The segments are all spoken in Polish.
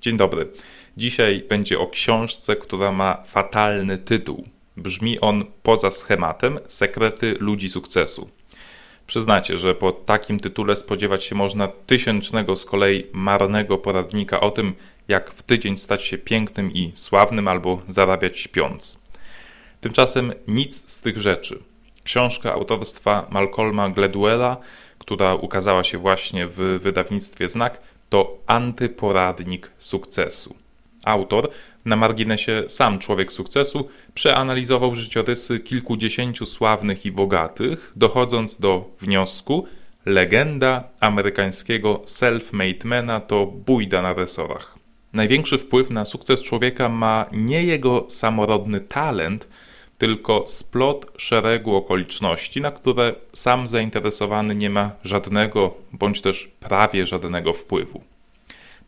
Dzień dobry. Dzisiaj będzie o książce, która ma fatalny tytuł. Brzmi on poza schematem Sekrety ludzi sukcesu. Przyznacie, że po takim tytule spodziewać się można tysięcznego z kolei marnego poradnika o tym, jak w tydzień stać się pięknym i sławnym albo zarabiać śpiąc. Tymczasem nic z tych rzeczy. Książka autorstwa Malcolma Gladwella, która ukazała się właśnie w wydawnictwie Znak, to antyporadnik sukcesu. Autor, na marginesie sam człowiek sukcesu, przeanalizował życiorysy kilkudziesięciu sławnych i bogatych, dochodząc do wniosku, legenda amerykańskiego self-made mana to bójda na resorach. Największy wpływ na sukces człowieka ma nie jego samorodny talent, tylko splot szeregu okoliczności, na które sam zainteresowany nie ma żadnego bądź też prawie żadnego wpływu.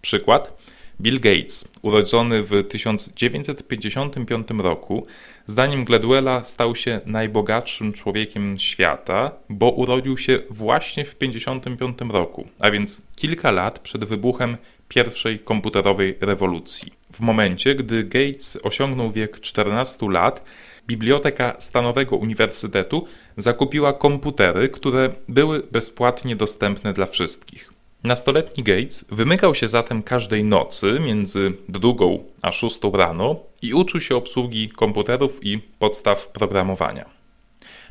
Przykład. Bill Gates, urodzony w 1955 roku, zdaniem Gladwella stał się najbogatszym człowiekiem świata, bo urodził się właśnie w 1955 roku, a więc kilka lat przed wybuchem pierwszej komputerowej rewolucji. W momencie, gdy Gates osiągnął wiek 14 lat, Biblioteka Stanowego Uniwersytetu zakupiła komputery, które były bezpłatnie dostępne dla wszystkich. Nastoletni Gates wymykał się zatem każdej nocy między drugą a szóstą rano i uczył się obsługi komputerów i podstaw programowania.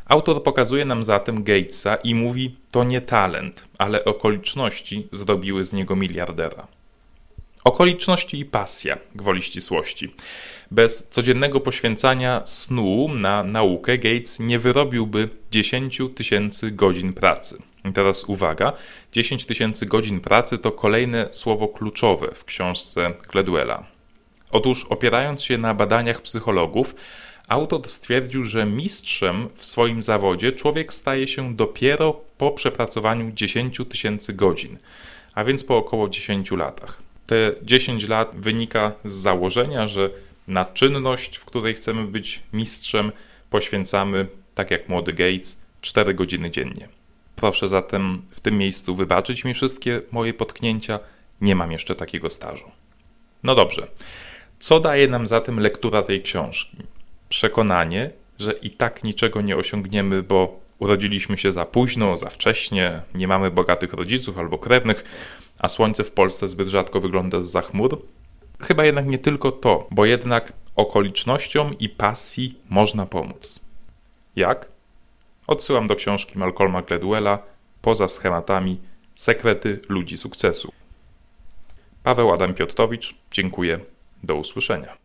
Autor pokazuje nam zatem Gatesa i mówi: To nie talent, ale okoliczności zrobiły z niego miliardera. Okoliczności i pasja, gwoli ścisłości. Bez codziennego poświęcania snu na naukę Gates nie wyrobiłby 10 tysięcy godzin pracy. I teraz uwaga, 10 tysięcy godzin pracy to kolejne słowo kluczowe w książce Gladwella. Otóż opierając się na badaniach psychologów, autor stwierdził, że mistrzem w swoim zawodzie człowiek staje się dopiero po przepracowaniu 10 tysięcy godzin, a więc po około 10 latach. Te 10 lat wynika z założenia, że na czynność, w której chcemy być mistrzem, poświęcamy, tak jak młody Gates, 4 godziny dziennie. Proszę zatem w tym miejscu wybaczyć mi wszystkie moje potknięcia, nie mam jeszcze takiego stażu. No dobrze, co daje nam zatem lektura tej książki? Przekonanie, że i tak niczego nie osiągniemy, bo urodziliśmy się za późno, za wcześnie, nie mamy bogatych rodziców albo krewnych, a słońce w Polsce zbyt rzadko wygląda z chmur? Chyba jednak nie tylko to, bo jednak okolicznościom i pasji można pomóc. Jak? Odsyłam do książki Malcolma Gladwella Poza schematami Sekrety ludzi sukcesu. Paweł Adam Piotrowicz, dziękuję. Do usłyszenia.